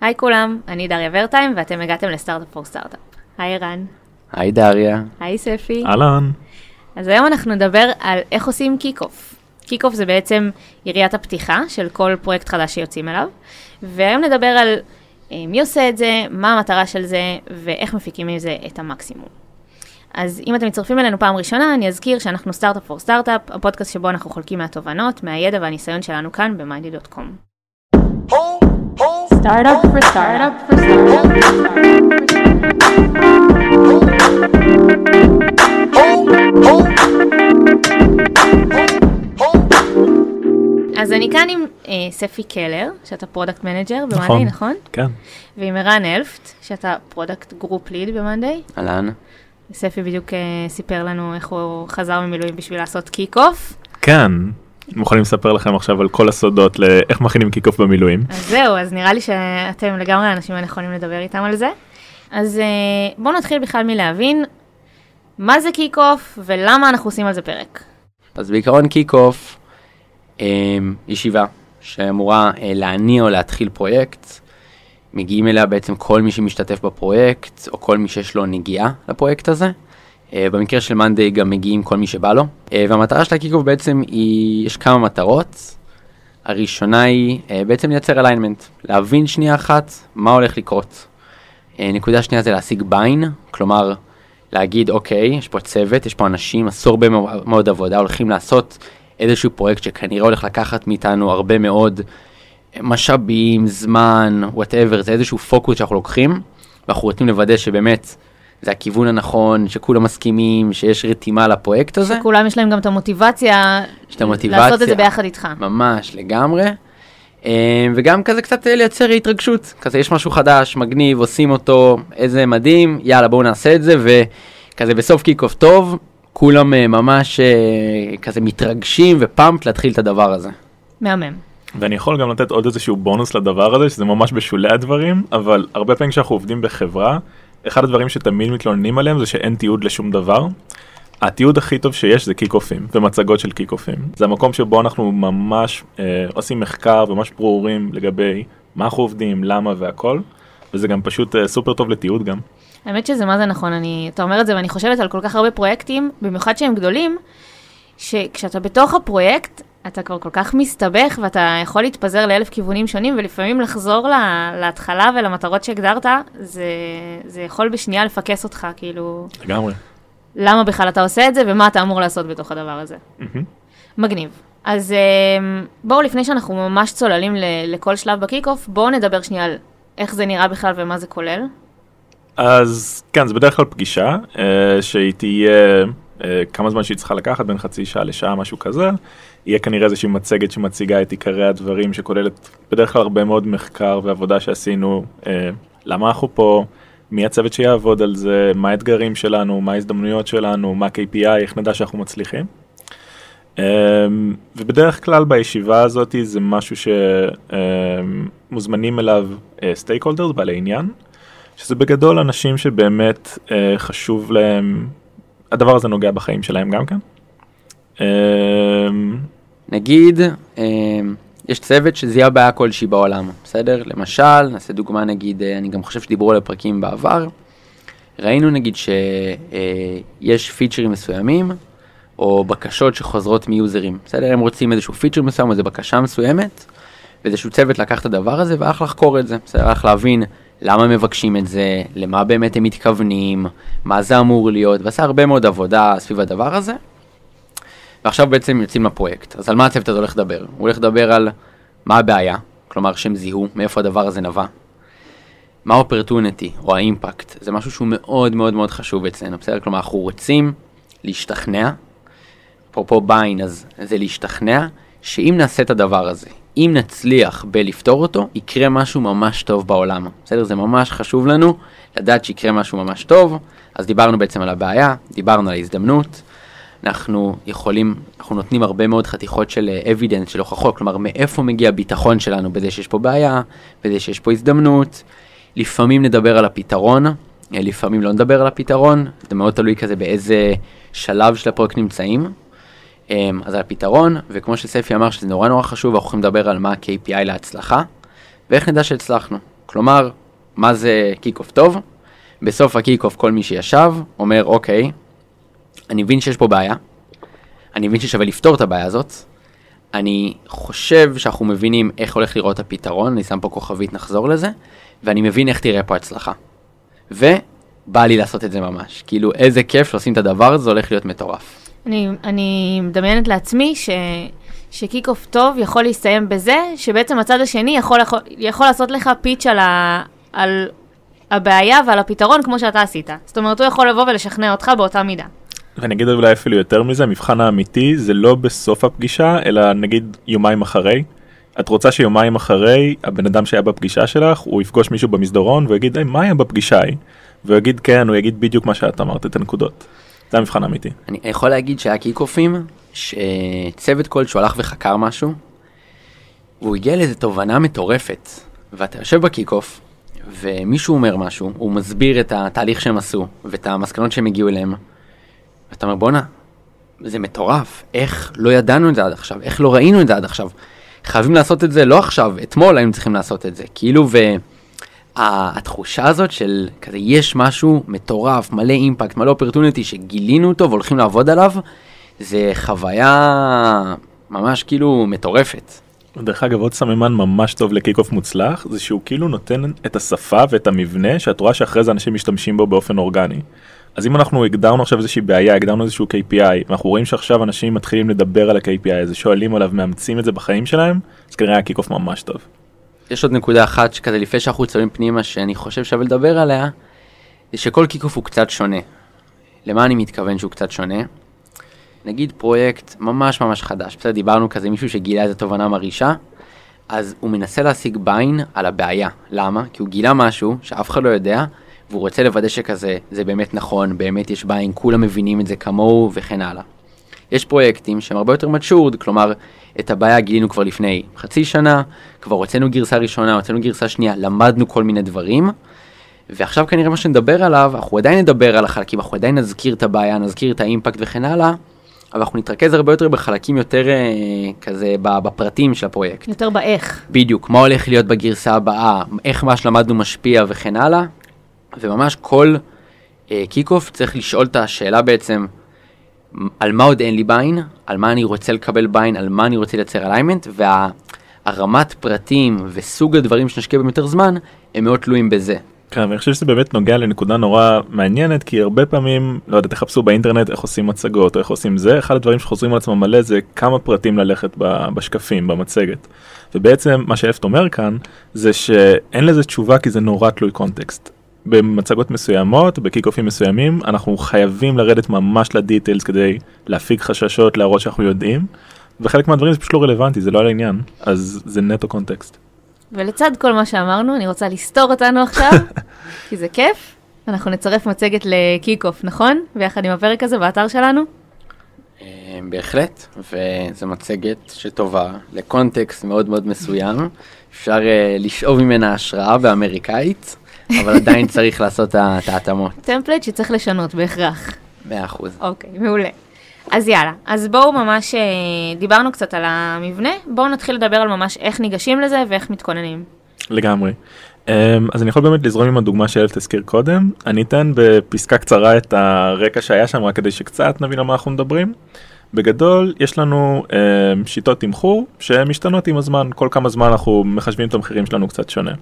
היי כולם, אני דריה ורטהיים ואתם הגעתם ל Startup for Startup. היי ערן. היי דריה. היי ספי. אהלן. אז היום אנחנו נדבר על איך עושים kickoff. kickoff זה בעצם יריית הפתיחה של כל פרויקט חדש שיוצאים אליו, והיום נדבר על אה, מי עושה את זה, מה המטרה של זה ואיך מפיקים מזה את המקסימום. אז אם אתם מצטרפים אלינו פעם ראשונה, אני אזכיר שאנחנו Startup for Startup, הפודקאסט שבו אנחנו חולקים מהתובנות, מהידע והניסיון שלנו כאן ב- monday.com. Startup for startup for startup. אז אני כאן עם אה, ספי קלר, שאתה product manager ב monday, נכון. נכון? כן. ועם ערן אלפט, שאתה product group lead ב monday. אהלן. ספי בדיוק אה, סיפר לנו איך הוא חזר ממילואים בשביל לעשות kickoff. כן. מוכנים לספר לכם עכשיו על כל הסודות לאיך מכינים kickoff במילואים. אז זהו, אז נראה לי שאתם לגמרי האנשים הנכונים לדבר איתם על זה. אז אה, בואו נתחיל בכלל מלהבין מה זה kickoff ולמה אנחנו עושים על זה פרק. אז בעיקרון kickoff, ישיבה שאמורה אה, להניע או להתחיל פרויקט. מגיעים אליה בעצם כל מי שמשתתף בפרויקט, או כל מי שיש לו נגיעה לפרויקט הזה. אה, במקרה של monday גם מגיעים כל מי שבא לו. אה, והמטרה של ה kickoff בעצם היא, יש כמה מטרות. הראשונה היא אה, בעצם לייצר alignment, להבין שנייה אחת מה הולך לקרות. נקודה שנייה זה להשיג buy-in, כלומר להגיד אוקיי, יש פה צוות, יש פה אנשים, עשו הרבה מאו- מאוד עבודה, הולכים לעשות איזשהו פרויקט שכנראה הולך לקחת מאיתנו הרבה מאוד משאבים, זמן, whatever, זה איזשהו פוקוס שאנחנו לוקחים, ואנחנו רוצים לוודא שבאמת זה הכיוון הנכון, שכולם מסכימים, שיש רתימה לפרויקט הזה. כולם יש להם גם את המוטיבציה, יש את המוטיבציה. לעשות את זה ביחד איתך. ממש, לגמרי. אה, וגם כזה קצת אה, לייצר התרגשות, כזה יש משהו חדש, מגניב, עושים אותו, איזה מדהים, יאללה בואו נעשה את זה, וכזה בסוף קיק אוף טוב, כולם אה, ממש אה, כזה מתרגשים ופאמפ להתחיל את הדבר הזה. מהמם. ואני יכול גם לתת עוד איזשהו בונוס לדבר הזה, שזה ממש בשולי הדברים, אבל הרבה פעמים כשאנחנו עובדים בחברה, אחד הדברים שתמיד מתלוננים עליהם זה שאין תיעוד לשום דבר. התיעוד הכי טוב שיש זה קיק-אופים ומצגות של קיק-אופים. זה המקום שבו אנחנו ממש אה, עושים מחקר וממש ברורים לגבי מה אנחנו עובדים, למה והכל, וזה גם פשוט אה, סופר טוב לתיעוד גם. האמת שזה מה זה נכון, אני, אתה אומר את זה ואני חושבת על כל כך הרבה פרויקטים, במיוחד שהם גדולים, שכשאתה בתוך הפרויקט, אתה כבר כל כך מסתבך ואתה יכול להתפזר לאלף כיוונים שונים, ולפעמים לחזור לה, להתחלה ולמטרות שהגדרת, זה, זה יכול בשנייה לפקס אותך, כאילו, לגמרי. למה בכלל אתה עושה את זה ומה אתה אמור לעשות בתוך הדבר הזה. מהמם. מגניב. אז אמ, בואו לפני שאנחנו ממש צוללים ל- לכל שלב ב kickoff, בואו נדבר שנייה על איך זה נראה בכלל ומה זה כולל. אז כן, זה בדרך כלל פגישה אה, שהיא תהיה כמה זמן שהיא צריכה לקחת, בין חצי שעה לשעה, משהו כזה. יהיה כנראה איזושהי מצגת שמציגה את עיקרי הדברים, שכוללת בדרך כלל הרבה מאוד מחקר ועבודה שעשינו, אה, למה אנחנו פה, מי הצוות שיעבוד על זה, מה האתגרים שלנו, מה ההזדמנויות שלנו, מה ה-KPI, איך נדע שאנחנו מצליחים. Um, ובדרך כלל בישיבה הזאת זה משהו שמוזמנים אליו סטייק הולדרס, בעלי עניין, שזה בגדול אנשים שבאמת uh, חשוב להם, הדבר הזה נוגע בחיים שלהם גם כן. Um, נגיד, אה, יש צוות שזיהה בעיה כלשהי בעולם, בסדר? למשל, נעשה דוגמה נגיד, אה, אני גם חושב שדיברו על הפרקים בעבר, ראינו נגיד שיש פיצ'רים מסוימים, או בקשות שחוזרות מיוזרים, בסדר? הם רוצים איזשהו פיצ'ר מסוים, או איזו בקשה מסוימת, ואיזשהו צוות לקח את הדבר הזה והלך לחקור את זה, בסדר? הלך להבין למה הם מבקשים את זה, למה באמת הם מתכוונים, מה זה אמור להיות, ועשה הרבה מאוד עבודה סביב הדבר הזה. ועכשיו בעצם יוצאים לפרויקט. אז על מה הצוות הזה הולך לדבר? הוא הולך לדבר על מה הבעיה, כלומר שהם זיהו, מאיפה הדבר הזה נבע. מה ה-opportunity או האימפקט, זה משהו שהוא מאוד מאוד מאוד חשוב אצלנו, בסדר? כלומר אנחנו רוצים להשתכנע, אפרופו ביין אז זה להשתכנע, שאם נעשה את הדבר הזה, אם נצליח בלפתור אותו, יקרה משהו ממש טוב בעולם, בסדר? זה ממש חשוב לנו לדעת שיקרה משהו ממש טוב, אז דיברנו בעצם על הבעיה, דיברנו על ההזדמנות, אנחנו יכולים, אנחנו נותנים הרבה מאוד חתיכות של אבידנס, של הוכחות, כלומר מאיפה מגיע הביטחון שלנו בזה שיש פה בעיה, בזה שיש פה הזדמנות. לפעמים נדבר על הפתרון, אה, לפעמים לא נדבר על הפתרון, זה מאוד תלוי כזה באיזה שלב של הפרויקט נמצאים. אמ, אז על הפתרון, וכמו שספי אמר שזה נורא נורא חשוב, אנחנו יכולים לדבר על מה ה-KPI להצלחה, ואיך נדע שהצלחנו. כלומר, מה זה kickoff טוב? בסוף ה kickoff כל מי שישב אומר, אוקיי, אני מבין שיש פה בעיה, אני מבין ששווה לפתור את הבעיה הזאת, אני חושב שאנחנו מבינים איך הולך להיראות הפתרון, אני שם פה כוכבית, נחזור לזה, ואני מבין איך תראה פה הצלחה. ובא לי לעשות את זה ממש. כאילו, איזה כיף שעושים את הדבר הזה, זה הולך להיות מטורף. אני, אני מדמיינת לעצמי ש, שקיק אוף טוב יכול להסתיים בזה, שבעצם הצד השני יכול, יכול, יכול לעשות לך פיץ' על, ה, על הבעיה ועל הפתרון כמו שאתה עשית. זאת אומרת, הוא יכול לבוא ולשכנע אותך באותה מידה. ואני אגיד אולי אפילו יותר מזה, המבחן האמיתי זה לא בסוף הפגישה, אלא נגיד יומיים אחרי. את רוצה שיומיים אחרי, הבן אדם שהיה בפגישה שלך, הוא יפגוש מישהו במסדרון ויגיד, היי, מה היה בפגישה ההיא? והוא יגיד כן, הוא יגיד בדיוק מה שאת אמרת, את הנקודות. זה המבחן האמיתי. אני יכול להגיד שהיה קיק-אופים, שצוות כלשהו הלך וחקר משהו, והוא הגיע לאיזו תובנה מטורפת, ואתה יושב ב kickoff, ומישהו אומר משהו, הוא מסביר את התהליך שהם עשו, ואת המסקנות שהם הגיעו אליהם, ואתה אומר, בואנה, זה מטורף, איך לא ידענו את זה עד עכשיו, איך לא ראינו את זה עד עכשיו. חייבים לעשות את זה לא עכשיו, אתמול היינו צריכים לעשות את זה. כאילו, והתחושה הזאת של כזה, יש משהו מטורף, מלא אימפקט, מלא אופרטוניטי, שגילינו אותו והולכים לעבוד עליו, זה חוויה ממש כאילו מטורפת. דרך אגב עוד סממן ממש טוב לקיק אוף מוצלח זה שהוא כאילו נותן את השפה ואת המבנה שאת רואה שאחרי זה אנשים משתמשים בו באופן אורגני. אז אם אנחנו הגדרנו עכשיו איזושהי בעיה הגדרנו איזשהו KPI ואנחנו רואים שעכשיו אנשים מתחילים לדבר על ה-KPI הזה שואלים עליו מאמצים את זה בחיים שלהם אז כנראה ה kickoff ממש טוב. יש עוד נקודה אחת שכזה לפני שאנחנו צוללים פנימה שאני חושב שווה לדבר עליה, זה שכל kickoff הוא קצת שונה. למה אני מתכוון שהוא קצת שונה? נגיד פרויקט ממש ממש חדש, בסדר, דיברנו כזה מישהו שגילה איזה תובנה מרעישה, אז הוא מנסה להשיג buy-in על הבעיה. למה? כי הוא גילה משהו שאף אחד לא יודע, והוא רוצה לוודא שכזה, זה באמת נכון, באמת יש buy-in, כולם מבינים את זה כמוהו וכן הלאה. יש פרויקטים שהם הרבה יותר מצ'ורד, כלומר, את הבעיה גילינו כבר לפני חצי שנה, כבר הוצאנו גרסה ראשונה, הוצאנו גרסה שנייה, למדנו כל מיני דברים, ועכשיו כנראה מה שנדבר עליו, אנחנו עדיין נדבר על החלקים, אנחנו עדיין נזכיר את הבעיה, נזכיר את האימפקט וכן הלאה, אבל אנחנו נתרכז הרבה יותר בחלקים יותר אה, כזה בפרטים של הפרויקט. יותר באיך. בדיוק, מה הולך להיות בגרסה הבאה, איך מה שלמדנו משפיע וכן הלאה, וממש כל אה, kickoff צריך לשאול את השאלה בעצם, על מה עוד אין לי buy-in, על מה אני רוצה לקבל buy-in, על מה אני רוצה לייצר alignment, ורמת פרטים וסוג הדברים שנשקיע בהם יותר זמן, הם מאוד תלויים בזה. כן, ואני חושב שזה באמת נוגע לנקודה נורא מעניינת כי הרבה פעמים לא יודע תחפשו באינטרנט איך עושים מצגות או איך עושים זה אחד הדברים שחוזרים על עצמם מלא זה כמה פרטים ללכת בשקפים במצגת. ובעצם מה שאפט אומר כאן זה שאין לזה תשובה כי זה נורא תלוי context. במצגות מסוימות בקיק אופים מסוימים אנחנו חייבים לרדת ממש ל details כדי להפיג חששות להראות שאנחנו יודעים. וחלק מהדברים זה פשוט לא רלוונטי זה לא על העניין אז זה נטו context. ולצד כל מה שאמרנו, אני רוצה לסתור אותנו עכשיו, כי זה כיף. אנחנו נצרף מצגת ל kickoff, נכון? ביחד עם הפרק הזה באתר שלנו. אה, בהחלט, וזו מצגת שטובה ל context מאוד מאוד מסוים. אפשר אה, לשאוב ממנה השראה באמריקאית, אבל עדיין צריך לעשות את ההתאמות. טמפלט שצריך לשנות בהכרח. 100%. אוקיי, מעולה. אז יאללה, אז בואו ממש, אה, דיברנו קצת על המבנה, בואו נתחיל לדבר על ממש איך ניגשים לזה ואיך מתכוננים. לגמרי. Um, אז אני יכול באמת לזרום עם הדוגמה שאלף תזכיר קודם. אני אתן בפסקה קצרה את הרקע שהיה שם רק כדי שקצת נבין על מה אנחנו מדברים. בגדול יש לנו um, שיטות תמחור שמשתנות עם הזמן, כל כמה זמן אנחנו מחשבים את המחירים שלנו קצת שונה.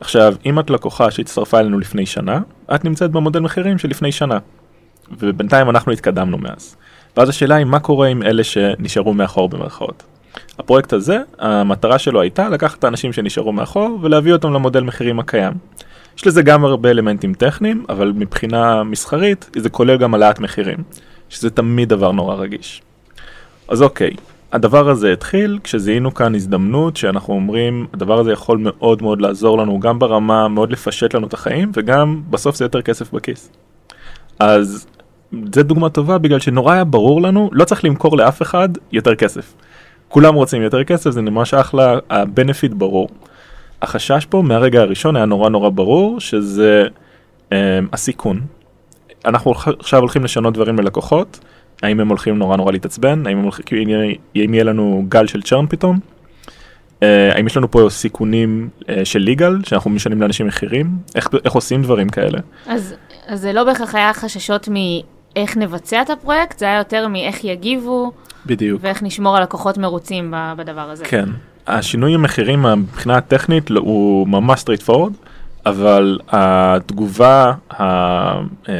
עכשיו, אם את לקוחה שהצטרפה אלינו לפני שנה, את נמצאת במודל מחירים של לפני שנה. ובינתיים אנחנו התקדמנו מאז. ואז השאלה היא מה קורה עם אלה שנשארו מאחור במרכאות. הפרויקט הזה, המטרה שלו הייתה לקחת את האנשים שנשארו מאחור ולהביא אותם למודל מחירים הקיים. יש לזה גם הרבה אלמנטים טכניים, אבל מבחינה מסחרית זה כולל גם העלאת מחירים, שזה תמיד דבר נורא רגיש. אז אוקיי, הדבר הזה התחיל כשזיהינו כאן הזדמנות שאנחנו אומרים הדבר הזה יכול מאוד מאוד לעזור לנו גם ברמה מאוד לפשט לנו את החיים וגם בסוף זה יותר כסף בכיס. אז זה דוגמה טובה בגלל שנורא היה ברור לנו לא צריך למכור לאף אחד יותר כסף. כולם רוצים יותר כסף זה ממש אחלה הבנפיט ברור. החשש פה מהרגע הראשון היה נורא נורא ברור שזה אה, הסיכון. אנחנו עכשיו הולכים לשנות דברים ללקוחות האם הם הולכים נורא נורא להתעצבן האם, הולכים, אם יהיה לנו גל של צ'רן פתאום. אה, האם יש לנו פה סיכונים אה, של ליגל, שאנחנו משנים לאנשים מחירים? איך, איך עושים דברים כאלה? אז, אז זה לא בהכרח היה חששות מאיך נבצע את הפרויקט, זה היה יותר מאיך יגיבו בדיוק. ואיך נשמור על לקוחות מרוצים בדבר הזה. כן. השינוי המחירים מבחינה הטכנית לא- הוא ממש straight forward, אבל התגובה ה, אה,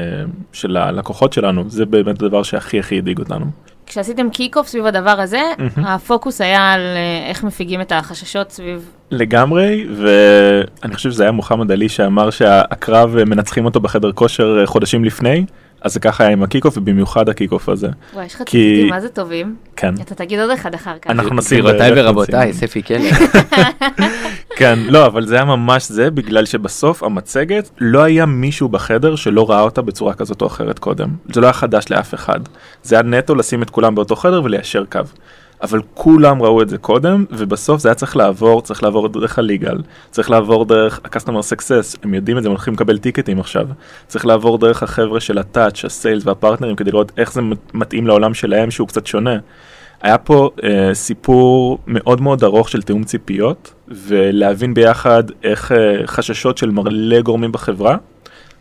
של הלקוחות שלנו זה באמת הדבר שהכי הכי הדאיג אותנו. כשעשיתם kickoff סביב הדבר הזה, הפוקוס היה על אה, איך מפיגים את החששות סביב... לגמרי, ואני חושב שזה היה מוחמד עלי שאמר שהקרב אה, מנצחים אותו בחדר כושר אה, חודשים לפני, אז זה ככה היה עם ה kickoff ובמיוחד ה kickoff הזה. וואי, יש לך כי- ציטוטים, מה זה טובים? כן. אתה תגיד עוד אחד אחר כך. אנחנו נשים גבירותיי. ורבותיי, ספי קלר. כן, לא, אבל זה היה ממש זה, בגלל שבסוף המצגת, לא היה מישהו בחדר שלא ראה אותה בצורה כזאת או אחרת קודם. זה לא היה חדש לאף אחד. זה היה נטו לשים את כולם באותו חדר וליישר קו. אבל כולם ראו את זה קודם, ובסוף זה היה צריך לעבור, צריך לעבור דרך ה legal, צריך לעבור דרך ה-customer success, הם יודעים את זה, הם הולכים לקבל טיקטים עכשיו. צריך לעבור דרך החבר'ה של ה touch, ה sales והפרטנרים, כדי לראות איך זה מתאים לעולם שלהם שהוא קצת שונה. היה פה אה, סיפור מאוד מאוד ארוך של תיאום ציפיות, ולהבין ביחד איך אה, חששות של מלא גורמים בחברה,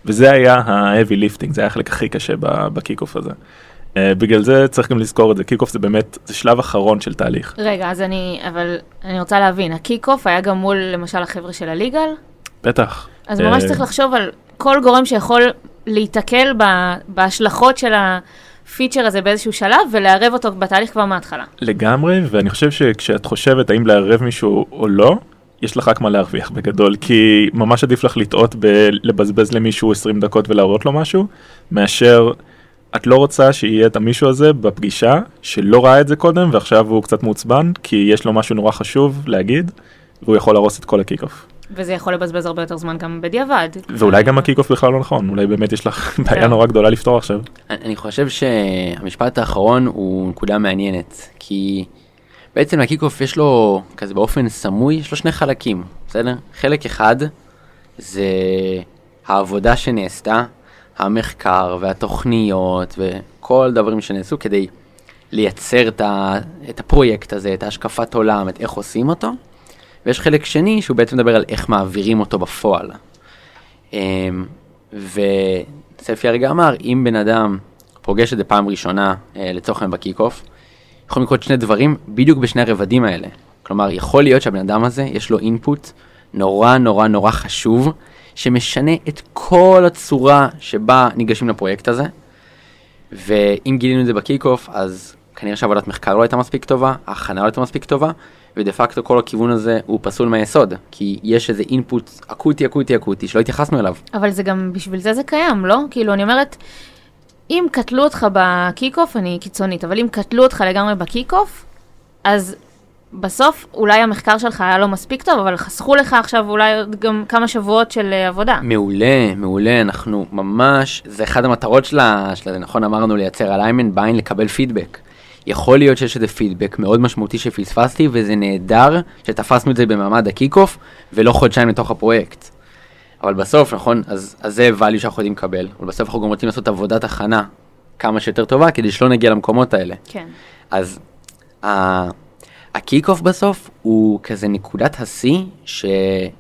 וזה היה ה-heavy lifting, זה היה החלק הכי קשה ב- ב kickoff הזה. אה, בגלל זה צריך גם לזכור את זה, kickoff זה באמת, זה שלב אחרון של תהליך. רגע, אז אני, אבל אני רוצה להבין, ה kickoff היה גם מול למשל החבר'ה של ה legal? בטח. אז ממש צריך לחשוב על כל גורם שיכול להיתקל בהשלכות של הפיצ'ר הזה באיזשהו שלב ולערב אותו בתהליך כבר מההתחלה. לגמרי, ואני חושב שכשאת חושבת האם לערב מישהו או לא, יש לך רק מה להרוויח בגדול, כי ממש עדיף לך לטעות בלבזבז למישהו 20 דקות ולהראות לו משהו, מאשר את לא רוצה שיהיה את המישהו הזה בפגישה שלא ראה את זה קודם ועכשיו הוא קצת מעוצבן, כי יש לו משהו נורא חשוב להגיד, והוא יכול להרוס את כל ה kickoff. וזה יכול לבזבז הרבה יותר זמן גם בדיעבד. ואולי גם ה kickoff בכלל לא נכון, אולי באמת יש לך בעיה כן. נורא גדולה לפתור עכשיו. אני חושב שהמשפט האחרון הוא נקודה מעניינת, כי בעצם ל kickoff יש לו, כזה באופן סמוי, יש לו שני חלקים, בסדר? חלק אחד זה העבודה שנעשתה, המחקר והתוכניות וכל הדברים שנעשו כדי לייצר את הפרויקט הזה, את השקפת עולם, את איך עושים אותו, ויש חלק שני שהוא בעצם מדבר על איך מעבירים אותו בפועל. אמ, וספי הרגע אמר, אם בן אדם פוגש את זה פעם ראשונה, אה, לצורך העניין ב kickoff, יכולים לקרות שני דברים בדיוק בשני הרבדים האלה. כלומר, יכול להיות שהבן אדם הזה, יש לו input נורא נורא נורא חשוב, שמשנה את כל הצורה שבה ניגשים לפרויקט הזה, ואם גילינו את זה ב kickoff, אז כנראה שעבודת מחקר לא הייתה מספיק טובה, ההכנה לא הייתה מספיק טובה, ודה פקטו כל הכיוון הזה הוא פסול מהיסוד, כי יש איזה input אקוטי אקוטי אקוטי שלא התייחסנו אליו. אבל זה גם, בשביל זה זה קיים, לא? כאילו, אני אומרת, אם קטלו אותך ב kickoff, אני קיצונית, אבל אם קטלו אותך לגמרי ב kickoff, אז בסוף אולי המחקר שלך היה לא מספיק טוב, אבל חסכו לך עכשיו אולי עוד גם כמה שבועות של אה, עבודה. מעולה, מעולה, אנחנו ממש, זה אחד המטרות שלה, של זה, נכון אמרנו לייצר alignment, buy-in, לקבל פידבק. יכול להיות שיש איזה פידבק מאוד משמעותי שפספסתי, וזה נהדר שתפסנו את זה במעמד ה kick-off, ולא חודשיים לתוך הפרויקט. אבל בסוף, נכון, אז, אז זה value שאנחנו יודעים לקבל, אבל בסוף אנחנו גם רוצים לעשות עבודת הכנה כמה שיותר טובה, כדי שלא נגיע למקומות האלה. כן. אז ה- ה kick-off בסוף הוא כזה נקודת השיא ש...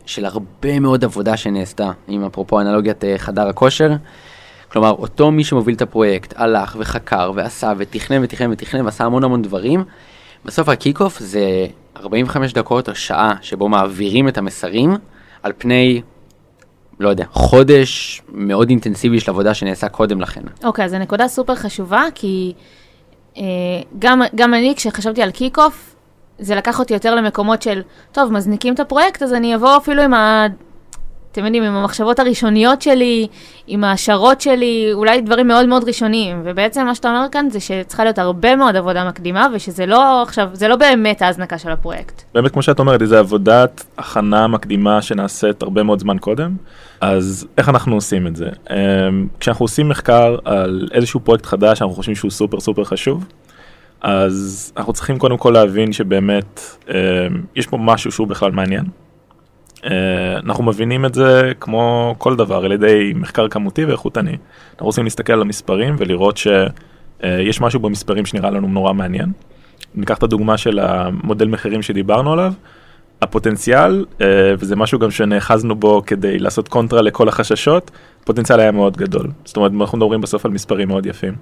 של הרבה מאוד עבודה שנעשתה, עם אפרופו אנלוגיית אה, חדר הכושר. כלומר, אותו מי שמוביל את הפרויקט הלך וחקר ועשה ותכנן ותכנן ותכנן ועשה המון המון דברים. בסוף ה kick-off זה 45 דקות או שעה שבו מעבירים את המסרים על פני, לא יודע, חודש מאוד אינטנסיבי של עבודה שנעשה קודם לכן. אוקיי, אז זו נקודה סופר חשובה, כי אה, גם, גם אני, כשחשבתי על kick-off, זה לקח אותי יותר למקומות של, טוב, מזניקים את הפרויקט, אז אני אבוא אפילו עם. אתם יודעים, עם המחשבות הראשוניות שלי, עם ההשערות שלי, אולי דברים מאוד מאוד ראשוניים. ובעצם מה שאתה אומר כאן זה שצריכה להיות הרבה מאוד עבודה מקדימה, ושזה לא עכשיו, זה לא באמת ההזנקה של הפרויקט. באמת כמו שאת אומרת, איזה עבודת הכנה מקדימה שנעשית הרבה מאוד זמן קודם, אז איך אנחנו עושים את זה? אמ, כשאנחנו עושים מחקר על איזשהו פרויקט חדש שאנחנו חושבים שהוא סופר סופר חשוב, אז אנחנו צריכים קודם כל להבין שבאמת אמ, יש פה משהו שהוא בכלל מעניין. אה, אנחנו מבינים את זה כמו כל דבר על ידי מחקר כמותי ואיכותני. אנחנו רוצים להסתכל על המספרים ולראות שיש משהו במספרים שנראה לנו נורא מעניין. ניקח את הדוגמה של המודל מחירים שדיברנו עליו, הפוטנציאל, אה, וזה משהו גם שנאחזנו בו כדי לעשות קונטרה לכל החששות, הפוטנציאל היה מאוד גדול. זאת אומרת, אנחנו מדברים בסוף על מספרים מאוד יפים.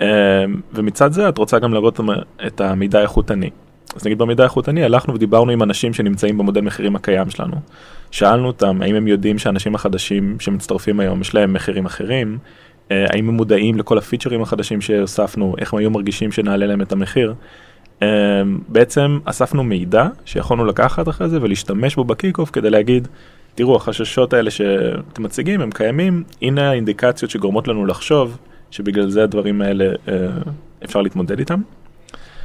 אה, ומצד זה את רוצה גם להראות את המידע האיכותני. אז נגיד במידע האיכותני הלכנו ודיברנו עם אנשים שנמצאים במודל מחירים הקיים שלנו. שאלנו אותם האם הם יודעים שאנשים החדשים שמצטרפים היום יש להם מחירים אחרים, אה, האם הם מודעים לכל הפיצ'רים החדשים שהוספנו, איך הם היו מרגישים שנעלה להם את המחיר. אה, בעצם אספנו מידע שיכולנו לקחת אחרי זה ולהשתמש בו ב kick-off כדי להגיד, תראו החששות האלה שאתם מציגים הם קיימים, הנה האינדיקציות שגורמות לנו לחשוב שבגלל זה הדברים האלה אה, אפשר להתמודד איתם.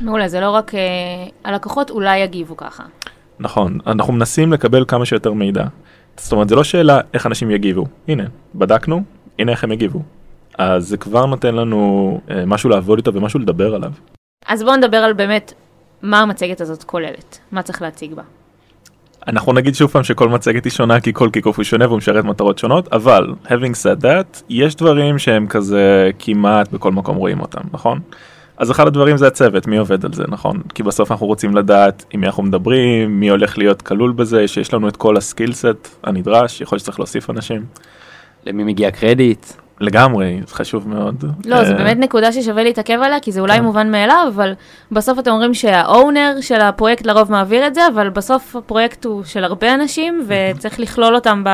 מעולה, זה לא רק אה, הלקוחות אולי יגיבו ככה. נכון, אנחנו מנסים לקבל כמה שיותר מידע. זאת אומרת, זה לא שאלה איך אנשים יגיבו. הנה, בדקנו, הנה איך הם יגיבו. אז זה כבר נותן לנו אה, משהו לעבוד איתו ומשהו לדבר עליו. אז בואו נדבר על באמת מה המצגת הזאת כוללת, מה צריך להציג בה. אנחנו נגיד שוב פעם שכל מצגת היא שונה כי כל kick-off הוא שונה והוא משרת מטרות שונות, אבל having said that, יש דברים שהם כזה כמעט בכל מקום רואים אותם, נכון? אז אחד הדברים זה הצוות, מי עובד על זה, נכון? כי בסוף אנחנו רוצים לדעת עם מי אנחנו מדברים, מי הולך להיות כלול בזה, שיש לנו את כל ה skill set הנדרש, יכול להיות שצריך להוסיף אנשים. למי מגיע קרדיט? לגמרי, זה חשוב מאוד. לא, זו אה, באמת נקודה ששווה להתעכב עליה, כי זה אולי כן. מובן מאליו, אבל בסוף אתם אומרים שהאונר של הפרויקט לרוב מעביר את זה, אבל בסוף הפרויקט הוא של הרבה אנשים, וצריך לכלול אותם ב...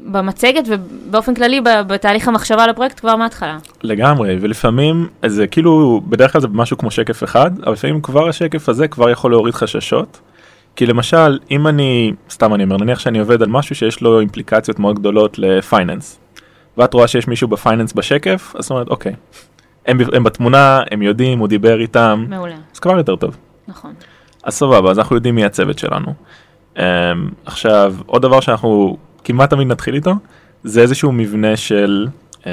במצגת ובאופן כללי בתהליך המחשבה על הפרויקט כבר מההתחלה. לגמרי, ולפעמים זה כאילו, בדרך כלל זה משהו כמו שקף אחד, אבל לפעמים כבר השקף הזה כבר יכול להוריד חששות. כי למשל, אם אני, סתם אני אומר, נניח שאני עובד על משהו שיש לו אימפליקציות מאוד גדולות לפייננס, ואת רואה שיש מישהו בפייננס בשקף, אז זאת אומרת, אוקיי, הם, הם בתמונה, הם יודעים, הוא דיבר איתם, מעולה, אז כבר יותר טוב. נכון. אז סבבה, אז אנחנו יודעים מי הצוות שלנו. Um, עכשיו, עוד דבר שאנחנו כמעט תמיד נתחיל איתו, זה איזשהו מבנה של um,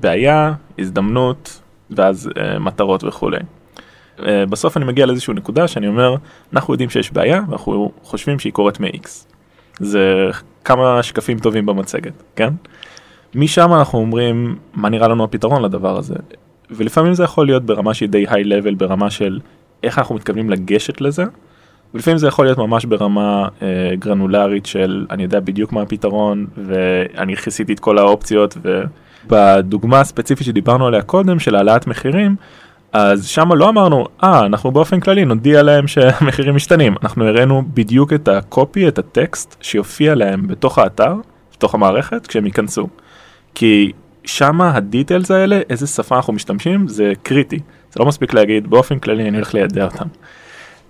בעיה, הזדמנות, ואז uh, מטרות וכולי. Uh, בסוף אני מגיע לאיזושהי נקודה שאני אומר, אנחנו יודעים שיש בעיה, ואנחנו חושבים שהיא קורית מ-X. זה כמה שקפים טובים במצגת, כן? משם אנחנו אומרים, מה נראה לנו הפתרון לדבר הזה? ולפעמים זה יכול להיות ברמה שהיא די היי-לבל, ברמה של איך אנחנו מתכוונים לגשת לזה, ולפעמים זה יכול להיות ממש ברמה אה, גרנולרית של אני יודע בדיוק מה הפתרון ואני כיסיתי את כל האופציות ובדוגמה הספציפית שדיברנו עליה קודם של העלאת מחירים אז שם לא אמרנו אה אנחנו באופן כללי נודיע להם שהמחירים משתנים. אנחנו הראינו בדיוק את הקופי את הטקסט שיופיע להם בתוך האתר בתוך המערכת כשהם ייכנסו. כי שמה הדיטלס האלה איזה שפה אנחנו משתמשים זה קריטי. זה לא מספיק להגיד באופן כללי אני הולך לידע אותם.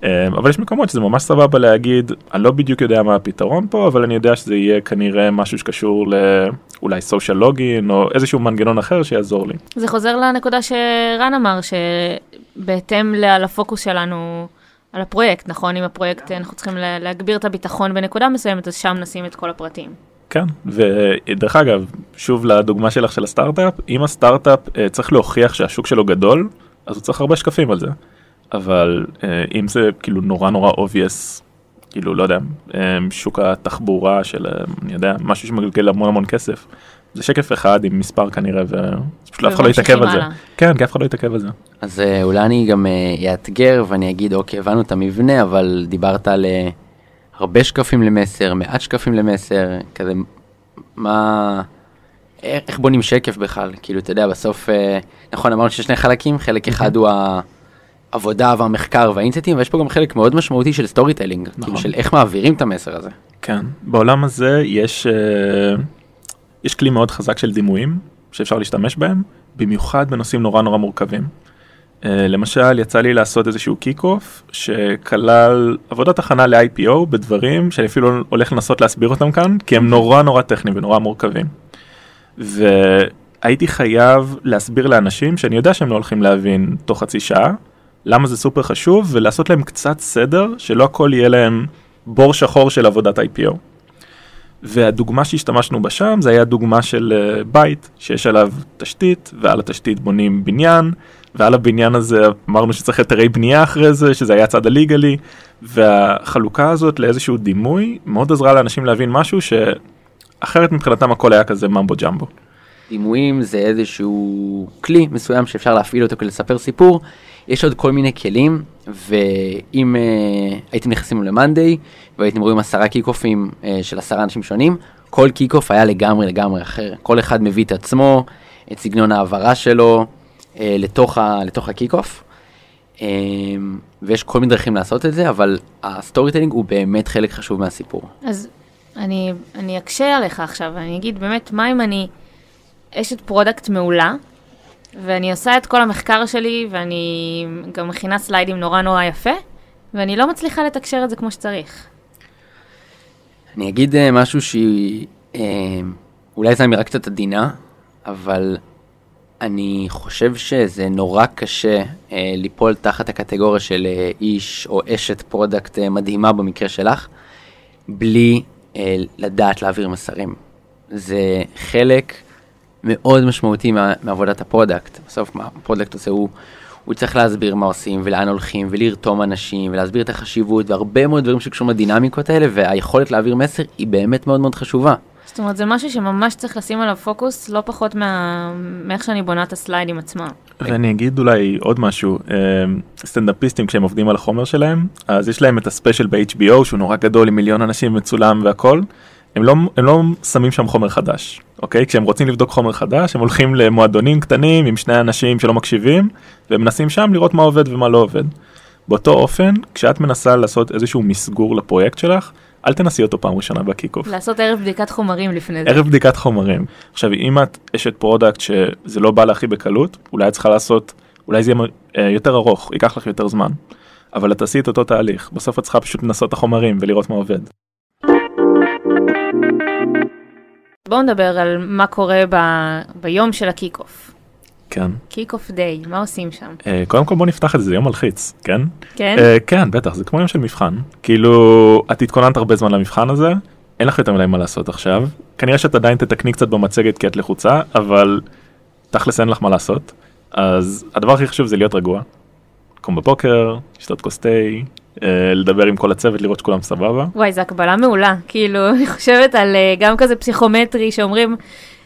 אה, אבל יש מקומות שזה ממש סבבה להגיד אני לא בדיוק יודע מה הפתרון פה אבל אני יודע שזה יהיה כנראה משהו שקשור לאולי סושיאל לוגין או איזשהו מנגנון אחר שיעזור לי. זה חוזר לנקודה שרן אמר, שבהתאם לפוקוס שלנו על הפרויקט, נכון? אם הפרויקט, אנחנו צריכים לה- להגביר את הביטחון בנקודה מסוימת, אז שם נשים את כל הפרטים. כן ודרך אגב שוב לדוגמה שלך של הסטארט-אפ אם הסטארט-אפ אה, צריך להוכיח שהשוק שלו גדול אז הוא צריך הרבה שקפים על זה. אבל אה, אם זה כאילו נורא נורא obvious כאילו לא יודע אה, שוק התחבורה של אה, אני יודע משהו שמגלגל המון המון כסף. זה שקף אחד עם מספר כנראה ופשוט אף אחד לא יתעכב על זה. כן כי אף אחד לא יתעכב על זה. אז אה, אולי אני גם אאתגר ואני אגיד אוקיי הבנו את המבנה אבל דיברת על אה, הרבה שקפים למסר מעט שקפים למסר כזה מה איך בונים שקף בכלל כאילו אתה יודע בסוף נכון אמרנו שיש שני חלקים חלק אחד הוא העבודה והמחקר והאינסייטים ויש פה גם חלק מאוד משמעותי של storytelling כאילו נכון. של איך מעבירים את המסר הזה. כן, בעולם הזה יש, אה, יש כלי מאוד חזק של דימויים שאפשר להשתמש בהם, במיוחד בנושאים נורא נורא מורכבים. אה, למשל, יצא לי לעשות איזשהו kick-off שכלל עבודת הכנה ל-IPO בדברים שאני אפילו הולך לנסות להסביר אותם כאן, כי הם נורא נורא טכניים ונורא מורכבים. והייתי חייב להסביר לאנשים שאני יודע שהם לא הולכים להבין תוך חצי שעה, למה זה סופר חשוב, ולעשות להם קצת סדר, שלא הכל יהיה להם בור שחור של עבודת IPO. והדוגמה שהשתמשנו בה שם זה היה דוגמה של אה, בית שיש עליו תשתית ועל התשתית בונים בניין ועל הבניין הזה אמרנו שצריך היתרי בנייה אחרי זה שזה היה הצד הליגלי והחלוקה הזאת לאיזשהו דימוי מאוד עזרה לאנשים להבין משהו שאחרת מבחינתם הכל היה כזה mumbo jumbo. דימויים זה איזשהו כלי מסוים שאפשר להפעיל אותו כדי לספר סיפור. יש עוד כל מיני כלים, ואם אה, הייתם נכנסים למאנדיי והייתם רואים עשרה קיק-אופים אה, של עשרה אנשים שונים, כל kick-off היה לגמרי לגמרי אחר. כל אחד מביא את עצמו, את סגנון ההעברה שלו אה, לתוך, ה, לתוך ה kick-off. אמ, ויש כל מיני דרכים לעשות את זה, אבל ה storytelling הוא באמת חלק חשוב מהסיפור. אז אני, אני אקשה עליך עכשיו, אני אגיד באמת, מה אם אני אשת product מעולה, ואני עושה את כל המחקר שלי, ואני גם מכינה סליידים נורא נורא יפה, ואני לא מצליחה לתקשר את זה כמו שצריך. אני אגיד אה, משהו שהיא, אה, אולי זו אמירה קצת עדינה, אבל אני חושב שזה נורא קשה אה, ליפול תחת הקטגוריה של אה, איש או אשת product אה, מדהימה במקרה שלך, בלי אה, לדעת להעביר מסרים. זה חלק מאוד משמעותי מה, מעבודת ה product. בסוף מה ה product עושה הוא, הוא צריך להסביר מה עושים ולאן הולכים ולרתום אנשים ולהסביר את החשיבות והרבה מאוד דברים שקשורים לדינמיקות האלה והיכולת להעביר מסר היא באמת מאוד מאוד חשובה. זאת אומרת, זה משהו שממש צריך לשים עליו פוקוס, לא פחות מה... מאיך שאני בונה את הסליידים עצמם. ואני אגיד אולי עוד משהו, אה, סטנדאפיסטים כשהם עובדים על החומר שלהם, אז יש להם את ה special ב-HBO שהוא נורא גדול עם מיליון אנשים מצולם והכל, הם לא, הם לא שמים שם חומר חדש, אוקיי? כשהם רוצים לבדוק חומר חדש, הם הולכים למועדונים קטנים עם שני אנשים שלא מקשיבים, ומנסים שם לראות מה עובד ומה לא עובד. באותו אופן, כשאת מנסה לעשות איזשהו מסגור לפרויקט שלך, אל תנסי אותו פעם ראשונה ב kick-off. לעשות ערב בדיקת חומרים לפני זה. ערב בדיקת חומרים. עכשיו, אם את אשת product שזה לא בא לה הכי בקלות, אולי את צריכה לעשות, אולי זה יהיה אה, יותר ארוך, ייקח לך יותר זמן. אבל את תעשי את אותו תהליך, בסוף את צריכה פשוט לנסות את החומרים ולראות מה עובד. בואו נדבר על מה קורה ב... ביום של ה kick-off. כן. kick-off day, מה עושים שם? אה, קודם כל בוא נפתח את זה, זה יום מלחיץ, כן? כן? אה, כן, בטח, זה כמו יום של מבחן. כאילו, את התכוננת הרבה זמן למבחן הזה, אין לך יותר מדי מה לעשות עכשיו. כנראה שאת עדיין תתקני קצת במצגת כי את לחוצה, אבל תכלס אין לך מה לעשות. אז הדבר הכי חשוב זה להיות רגוע. לקום בבוקר, לשתות כוס תה, לדבר עם כל הצוות, לראות שכולם סבבה. וואי, זו הקבלה מעולה. כאילו, אני חושבת על אה, גם כזה פסיכומטרי שאומרים,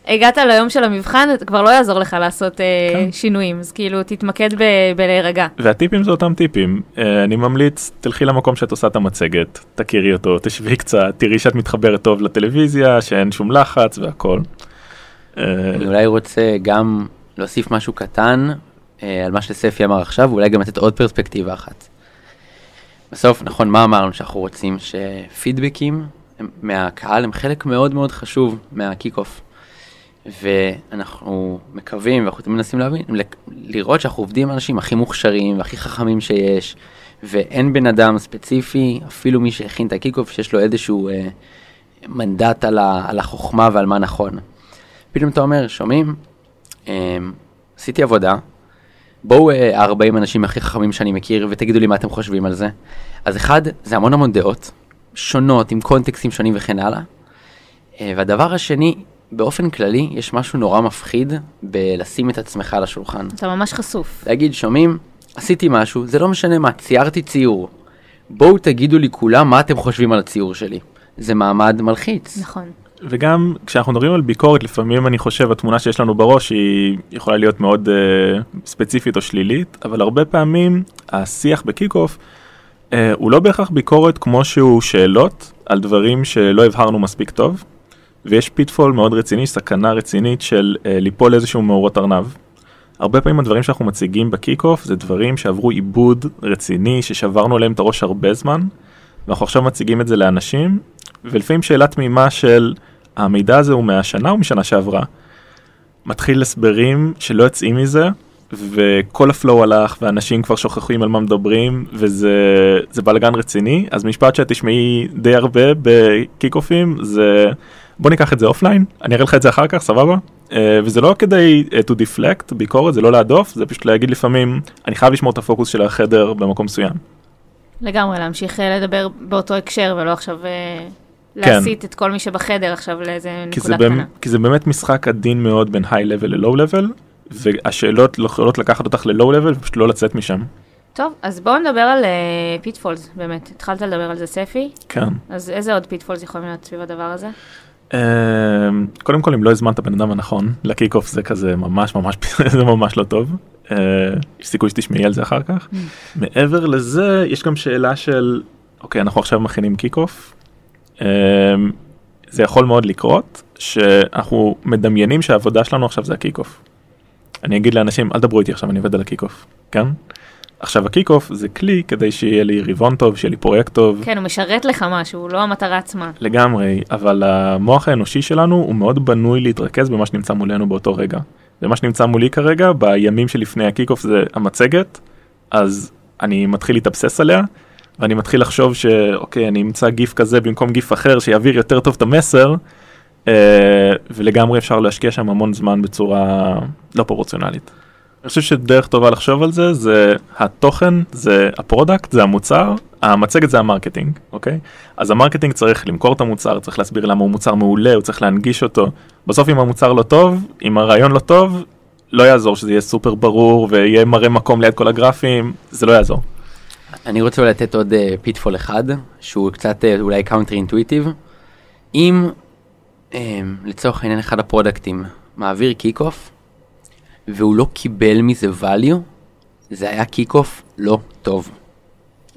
הגעת ליום של המבחן, כבר לא יעזור לך לעשות אה, כן. שינויים, אז כאילו, תתמקד ב- בלהירגע. והטיפים זה אותם טיפים. אה, אני ממליץ, תלכי למקום שאת עושה את המצגת, תכירי אותו, תשבי קצת, תראי שאת מתחברת טוב לטלוויזיה, שאין שום לחץ והכל. אה, אני אולי רוצה גם להוסיף משהו קטן אה, על מה שספי אמר עכשיו, ואולי גם לתת עוד פרספקטיבה אחת. בסוף, נכון, מה אמרנו שאנחנו רוצים? שפידבקים הם- מהקהל הם חלק מאוד מאוד חשוב מה kick-off. ואנחנו מקווים ואנחנו תמיד מנסים להבין, לראות שאנחנו עובדים עם האנשים הכי מוכשרים והכי חכמים שיש, ואין בן אדם ספציפי, אפילו מי שהכין את ה kick-off, שיש לו איזשהו אה, מנדט על, ה, על החוכמה ועל מה נכון. פתאום אתה אומר, שומעים? אה, עשיתי עבודה, בואו אה, ה-40 אנשים הכי חכמים שאני מכיר ותגידו לי מה אתם חושבים על זה. אז אחד, זה המון המון דעות, שונות, עם קונטקסטים שונים וכן הלאה. אה, והדבר השני, באופן כללי, יש משהו נורא מפחיד בלשים את עצמך על השולחן. אתה ממש חשוף. להגיד, שומעים, עשיתי משהו, זה לא משנה מה, ציירתי ציור. בואו תגידו לי כולם מה אתם חושבים על הציור שלי. זה מעמד מלחיץ. נכון. וגם כשאנחנו מדברים על ביקורת, לפעמים אני חושב התמונה שיש לנו בראש היא יכולה להיות מאוד אה, ספציפית או שלילית, אבל הרבה פעמים השיח ב kick-off אה, הוא לא בהכרח ביקורת כמו שהוא שאלות על דברים שלא הבהרנו מספיק טוב, ויש pitfall מאוד רציני, סכנה רצינית של אה, ליפול לאיזשהו מאורת ארנב. הרבה פעמים הדברים שאנחנו מציגים ב kick-off זה דברים שעברו עיבוד רציני, ששברנו עליהם את הראש הרבה זמן, ואנחנו עכשיו מציגים את זה לאנשים, ולפעמים שאלה תמימה של המידע הזה הוא מהשנה או משנה שעברה. מתחיל הסברים שלא יוצאים מזה, וכל ה flow הלך, ואנשים כבר שוכחים על מה מדברים, וזה זה בלאגן רציני, אז משפט שאת תשמעי די הרבה ב kick-off ים זה בוא ניקח את זה offline, אני אראה לך את זה אחר כך, סבבה? אה, וזה לא כדי אה, to deflect, ביקורת, זה לא להדוף, זה פשוט להגיד לפעמים, אני חייב לשמור את הפוקוס של החדר במקום מסוים. לגמרי, להמשיך אה, לדבר באותו הקשר, ולא עכשיו כן. להסיט את כל מי שבחדר עכשיו לאיזה נקודה קטנה. כי זה באמת משחק עדין מאוד בין high level ל low level, והשאלות לא יכולות לקחת אותך ל low level ופשוט לא לצאת משם. טוב, אז בואו נדבר על pitfalls, באמת. התחלת לדבר על זה, ספי, כן. אז איזה עוד pitfalls יכולים להיות סביב הדבר הזה? אמ, קודם כל אם לא הזמנת בן אדם הנכון ל kick-off זה כזה ממש ממש זה ממש לא טוב. אה, יש סיכוי שתשמעי על זה אחר כך. מעבר לזה יש גם שאלה של אוקיי אנחנו עכשיו מכינים kick-off. אמ, זה יכול מאוד לקרות שאנחנו מדמיינים שהעבודה שלנו עכשיו זה ה kick-off. אני אגיד לאנשים אל תדברו איתי עכשיו אני עובד על ה kick-off. כן? עכשיו ה kick-off זה כלי כדי שיהיה לי רבעון טוב שיהיה לי פרויקט טוב. כן, הוא משרת לך משהו, לא המטרה עצמה. לגמרי, אבל המוח האנושי שלנו הוא מאוד בנוי להתרכז במה שנמצא מולנו באותו רגע. ומה שנמצא מולי כרגע, בימים שלפני ה kick-off זה המצגת, אז אני מתחיל להתאבסס עליה, ואני מתחיל לחשוב שאוקיי, אני אמצא גיף כזה במקום גיף אחר שיעביר יותר טוב את המסר, אה, ולגמרי אפשר להשקיע שם המון זמן בצורה לא פרופורציונלית. אני חושב שדרך טובה לחשוב על זה זה התוכן זה ה product זה המוצר המצגת זה ה marketing אוקיי אז ה marketing צריך למכור את המוצר צריך להסביר למה הוא מוצר מעולה הוא צריך להנגיש אותו בסוף אם המוצר לא טוב אם הרעיון לא טוב לא יעזור שזה יהיה סופר ברור ויהיה מראה מקום ליד כל הגרפים זה לא יעזור. אני רוצה לתת עוד pitfall אחד, שהוא קצת אה, אולי counter intuitive. אם אה, לצורך העניין אחד ה product ים מעביר kick-off, והוא לא קיבל מזה value, זה היה kick-off לא טוב.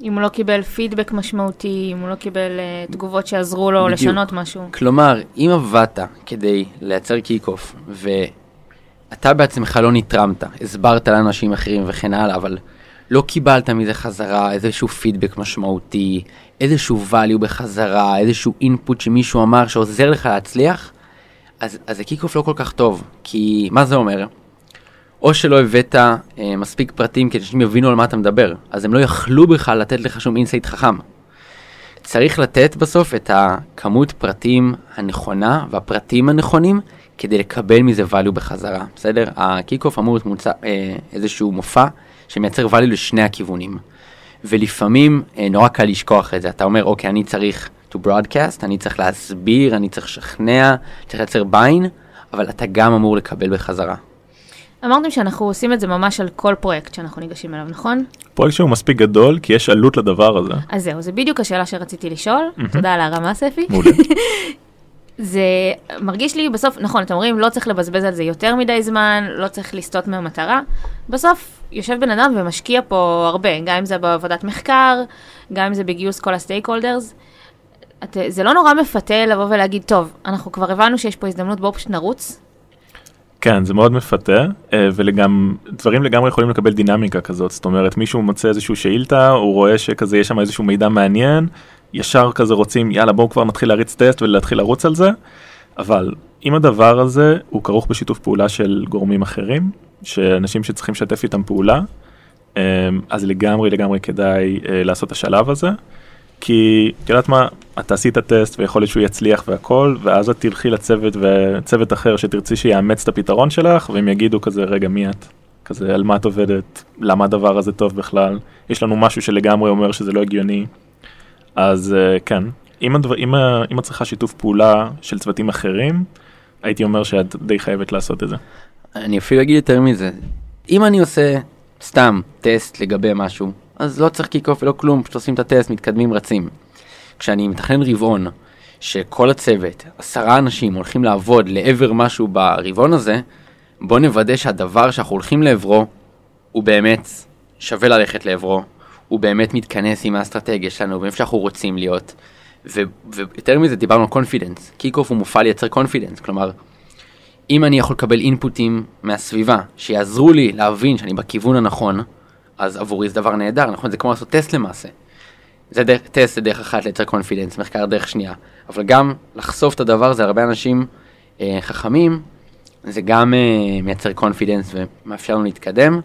אם הוא לא קיבל פידבק משמעותי, אם הוא לא קיבל אה, תגובות שעזרו לו בדיוק. לשנות משהו. כלומר, אם עבדת כדי לייצר kick-off, ואתה בעצמך לא נתרמת, הסברת לאנשים אחרים וכן הלאה, אבל לא קיבלת מזה חזרה איזשהו פידבק משמעותי, איזשהו value בחזרה, איזשהו input שמישהו אמר שעוזר לך להצליח, אז, אז זה kick-off לא כל כך טוב. כי מה זה אומר? או שלא הבאת אה, מספיק פרטים כדי שאנשים יבינו על מה אתה מדבר, אז הם לא יכלו בכלל לתת לך שום insight חכם. צריך לתת בסוף את הכמות פרטים הנכונה והפרטים הנכונים כדי לקבל מזה value בחזרה, בסדר? ה kick-off אמור להיות מוצא, אה, איזשהו מופע שמייצר value לשני הכיוונים. ולפעמים אה, נורא קל לשכוח את זה, אתה אומר, אוקיי, אני צריך to broadcast, אני צריך להסביר, אני צריך לשכנע, צריך לייצר buy-in, אבל אתה גם אמור לקבל בחזרה. אמרתם שאנחנו עושים את זה ממש על כל פרויקט שאנחנו ניגשים אליו, נכון? פרויקט שהוא מספיק גדול כי יש עלות לדבר הזה. אז זהו, זה בדיוק השאלה שרציתי לשאול. תודה על הרמה, ספי. מעולה. זה מרגיש לי בסוף, נכון, אתם אומרים, לא צריך לבזבז על זה יותר מדי זמן, לא צריך לסטות מהמטרה. בסוף יושב בן אדם ומשקיע פה הרבה, גם אם זה בעבודת מחקר, גם אם זה בגיוס כל הסטייק הולדרס. זה לא נורא מפתה לבוא ולהגיד, טוב, אנחנו כבר הבנו שיש פה הזדמנות, בואו פשוט נרוץ. כן זה מאוד מפתה אה, וגם דברים לגמרי יכולים לקבל דינמיקה כזאת זאת אומרת מישהו מוצא איזשהו שאילתה הוא רואה שכזה יש שם איזשהו מידע מעניין ישר כזה רוצים יאללה בואו כבר נתחיל להריץ טסט ולהתחיל לרוץ על זה אבל אם הדבר הזה הוא כרוך בשיתוף פעולה של גורמים אחרים שאנשים שצריכים לשתף איתם פעולה אה, אז לגמרי לגמרי כדאי אה, לעשות את השלב הזה. כי את יודעת מה, את תעשי את הטסט ויכול להיות שהוא יצליח והכל, ואז את תלכי לצוות וצוות אחר שתרצי שיאמץ את הפתרון שלך, והם יגידו כזה, רגע, מי את? כזה, על מה את עובדת? למה הדבר הזה טוב בכלל? יש לנו משהו שלגמרי אומר שזה לא הגיוני. אז אה, כן, אם, הדבר, אם, ה- אם את צריכה שיתוף פעולה של צוותים אחרים, הייתי אומר שאת די חייבת לעשות את זה. אני אפילו אגיד יותר מזה. אם אני עושה סתם טסט לגבי משהו, אז לא צריך kick-off ולא כלום, פשוט עושים את הטסט, מתקדמים, רצים. כשאני מתכנן רבעון, שכל הצוות, עשרה אנשים הולכים לעבוד לעבר משהו ברבעון הזה, בוא נוודא שהדבר שאנחנו הולכים לעברו, הוא באמת שווה ללכת לעברו, הוא באמת מתכנס עם האסטרטגיה שלנו, ואיפה שאנחנו רוצים להיות. ו- ויותר מזה, דיברנו על confidence. kick-off הוא מופע לייצר confidence, כלומר, אם אני יכול לקבל input ים מהסביבה שיעזרו לי להבין שאני בכיוון הנכון, אז עבורי זה דבר נהדר, נכון? זה כמו לעשות טסט למעשה. זה דרך, טסט זה דרך אחת לייצר confidence, מחקר דרך שנייה. אבל גם לחשוף את הדבר הזה, הרבה אנשים אה, חכמים, זה גם אה, מייצר קונפידנס ומאפשר לנו להתקדם.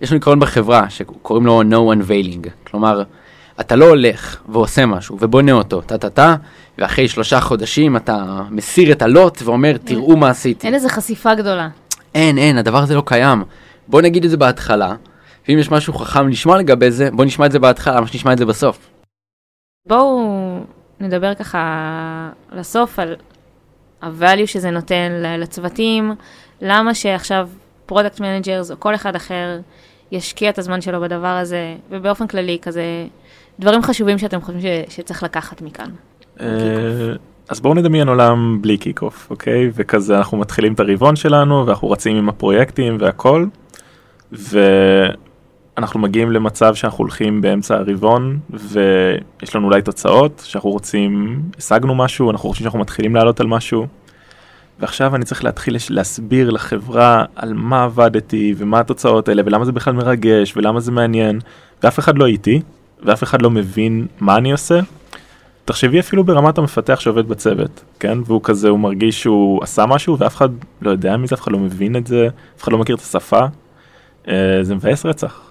יש לנו עיקרון בחברה שקוראים לו no unveiling, כלומר, אתה לא הולך ועושה משהו ובונה אותו, טה טה טה, ואחרי שלושה חודשים אתה מסיר את הלוט ואומר, תראו מה עשיתי. אין איזה חשיפה גדולה. אין, אין, הדבר הזה לא קיים. בוא נגיד את זה בהתחלה, ואם יש משהו חכם לשמוע לגבי זה, בוא נשמע את זה בהתחלה, למה שנשמע את זה בסוף. בואו נדבר ככה לסוף על ה-value שזה נותן לצוותים, למה שעכשיו product managers או כל אחד אחר ישקיע את הזמן שלו בדבר הזה, ובאופן כללי כזה דברים חשובים שאתם חושבים ש- שצריך לקחת מכאן. אה, אז בואו נדמיין עולם בלי kick-off, אוקיי? וכזה אנחנו מתחילים את הרבעון שלנו ואנחנו רצים עם הפרויקטים והכל, ואנחנו מגיעים למצב שאנחנו הולכים באמצע הרבעון ויש לנו אולי תוצאות שאנחנו רוצים, השגנו משהו, אנחנו חושבים שאנחנו מתחילים לעלות על משהו. ועכשיו אני צריך להתחיל להסביר לחברה על מה עבדתי ומה התוצאות האלה ולמה זה בכלל מרגש ולמה זה מעניין ואף אחד לא איתי ואף אחד לא מבין מה אני עושה. תחשבי אפילו ברמת המפתח שעובד בצוות, כן? והוא כזה, הוא מרגיש שהוא עשה משהו ואף אחד לא יודע מזה, אף אחד לא מבין את זה, אף אחד לא מכיר את השפה. אה, זה מבאס רצח.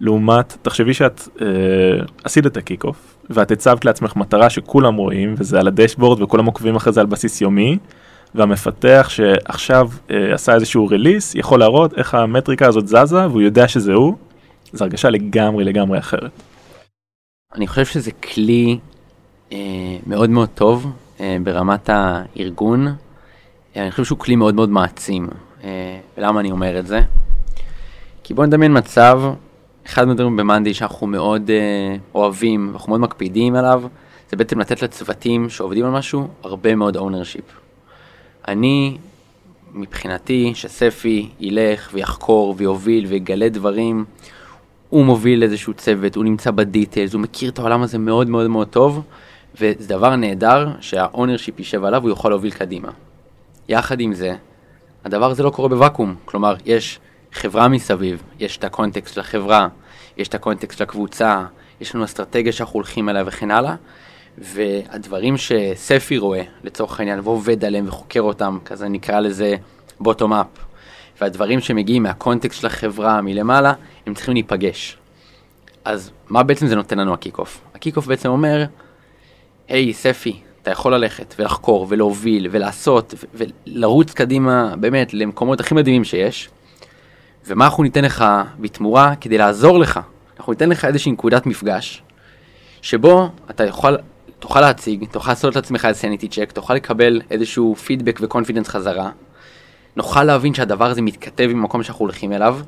לעומת, תחשבי שאת אה, עשית את הקיק אוף ואת הצבת לעצמך מטרה שכולם רואים וזה על הדשבורד וכולם עוקבים אחרי זה על בסיס יומי והמפתח שעכשיו אה, עשה איזשהו ריליס יכול להראות איך המטריקה הזאת זזה והוא יודע שזה הוא, זו הרגשה לגמרי לגמרי אחרת. אני חושב שזה כלי אה, מאוד מאוד טוב אה, ברמת הארגון. אה, אני חושב שהוא כלי מאוד מאוד מעצים. אה, ולמה אני אומר את זה? כי בואו נדמיין מצב, אחד מהדברים במאנדי שאנחנו מאוד אה, אוהבים ואנחנו מאוד מקפידים עליו, זה בעצם לתת לצוותים שעובדים על משהו הרבה מאוד ownership. אני, מבחינתי, שספי ילך ויחקור ויוביל ויגלה דברים, הוא מוביל איזשהו צוות, הוא נמצא ב details, הוא מכיר את העולם הזה מאוד מאוד מאוד טוב, וזה דבר נהדר שה ownership יישב עליו והוא יכול להוביל קדימה. יחד עם זה, הדבר הזה לא קורה בוואקום, כלומר, יש חברה מסביב, יש את הקונטקסט של החברה, יש את הקונטקסט של הקבוצה, יש לנו אסטרטגיה שאנחנו הולכים אליה וכן הלאה, והדברים שספי רואה, לצורך העניין, ועובד עליהם וחוקר אותם, כזה נקרא לזה bottom up, והדברים שמגיעים מהקונטקסט של החברה מלמעלה, הם צריכים להיפגש. אז מה בעצם זה נותן לנו ה kick-off? ה kick-off בעצם אומר, היי ספי, אתה יכול ללכת ולחקור ולהוביל ולעשות ולרוץ קדימה באמת למקומות הכי מדהימים שיש, ומה אנחנו ניתן לך בתמורה כדי לעזור לך? אנחנו ניתן לך איזושהי נקודת מפגש, שבו אתה יכול, תוכל להציג, תוכל לעשות לעצמך איזה sanity check, תוכל לקבל איזשהו פידבק ו confidence חזרה, נוכל להבין שהדבר הזה מתכתב עם המקום שאנחנו הולכים אליו,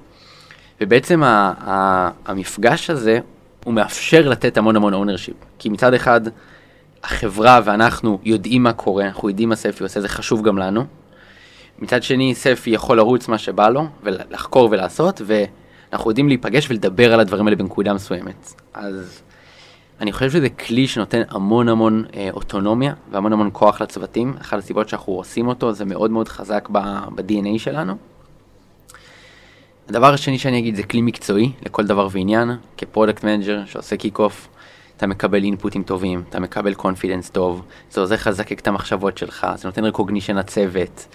ובעצם ה- ה- המפגש הזה, הוא מאפשר לתת המון המון ownership. כי מצד אחד, החברה ואנחנו יודעים מה קורה, אנחנו יודעים מה ספי עושה, זה חשוב גם לנו. מצד שני, ספי יכול לרוץ מה שבא לו, ולחקור ולעשות, ואנחנו יודעים להיפגש ולדבר על הדברים האלה בנקודה מסוימת. אז אני חושב שזה כלי שנותן המון המון אה, אוטונומיה והמון המון כוח לצוותים. אחת הסיבות שאנחנו עושים אותו זה מאוד מאוד חזק ב-DNA שלנו. הדבר השני שאני אגיד זה כלי מקצועי לכל דבר ועניין, כ product manager שעושה kick-off, אתה מקבל אינפוטים טובים, אתה מקבל confidence טוב, זה עוזר לך לזקק את המחשבות שלך, זה נותן רקוגנישן לצוות,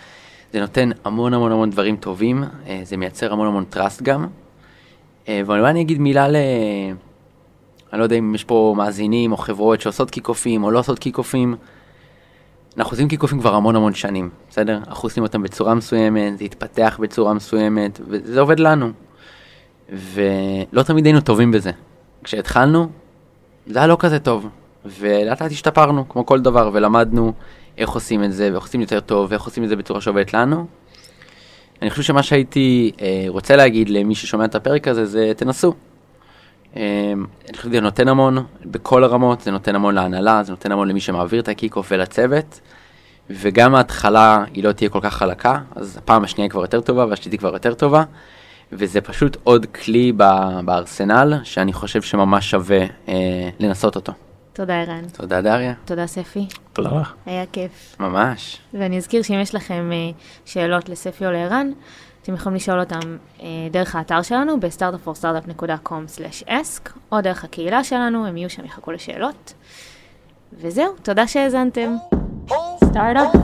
זה נותן המון המון המון דברים טובים, אה, זה מייצר המון המון טראסט גם. אה, אני אגיד מילה ל... אני לא יודע אם יש פה מאזינים או חברות שעושות קיק-אופים או לא עושות קיק-אופים. אנחנו עושים קיק-אופים כבר המון המון שנים, בסדר? אנחנו עושים אותם בצורה מסוימת, זה התפתח בצורה מסוימת, וזה עובד לנו. ולא תמיד היינו טובים בזה. כשהתחלנו, זה היה לא כזה טוב. ולאט לאט השתפרנו, כמו כל דבר, ולמדנו איך עושים את זה, ואיך עושים יותר טוב, ואיך עושים את זה בצורה שעובדת לנו. אני חושב שמה שהייתי אה, רוצה להגיד למי ששומע את הפרק הזה, זה תנסו. אה, אני חושב שזה נותן המון בכל הרמות, זה נותן המון להנהלה, זה נותן המון למי שמעביר את ה kick-off ולצוות, וגם ההתחלה היא לא תהיה כל כך חלקה, אז הפעם השנייה היא כבר יותר טובה והשלישית היא כבר יותר טובה, וזה פשוט עוד כלי בארסנל שאני חושב שממש שווה אה, לנסות אותו. תודה ערן. תודה דריה, תודה ספי, תודה לך. היה כיף. ממש. ואני אזכיר שאם יש לכם אה, שאלות לספי או לערן, אתם יכולים לשאול אותם אה, דרך האתר שלנו ב-startupforstartup.com/ask או דרך הקהילה שלנו, הם יהיו שם, יחכו לשאלות. וזהו, תודה שהאזנתם. Oh, oh. startup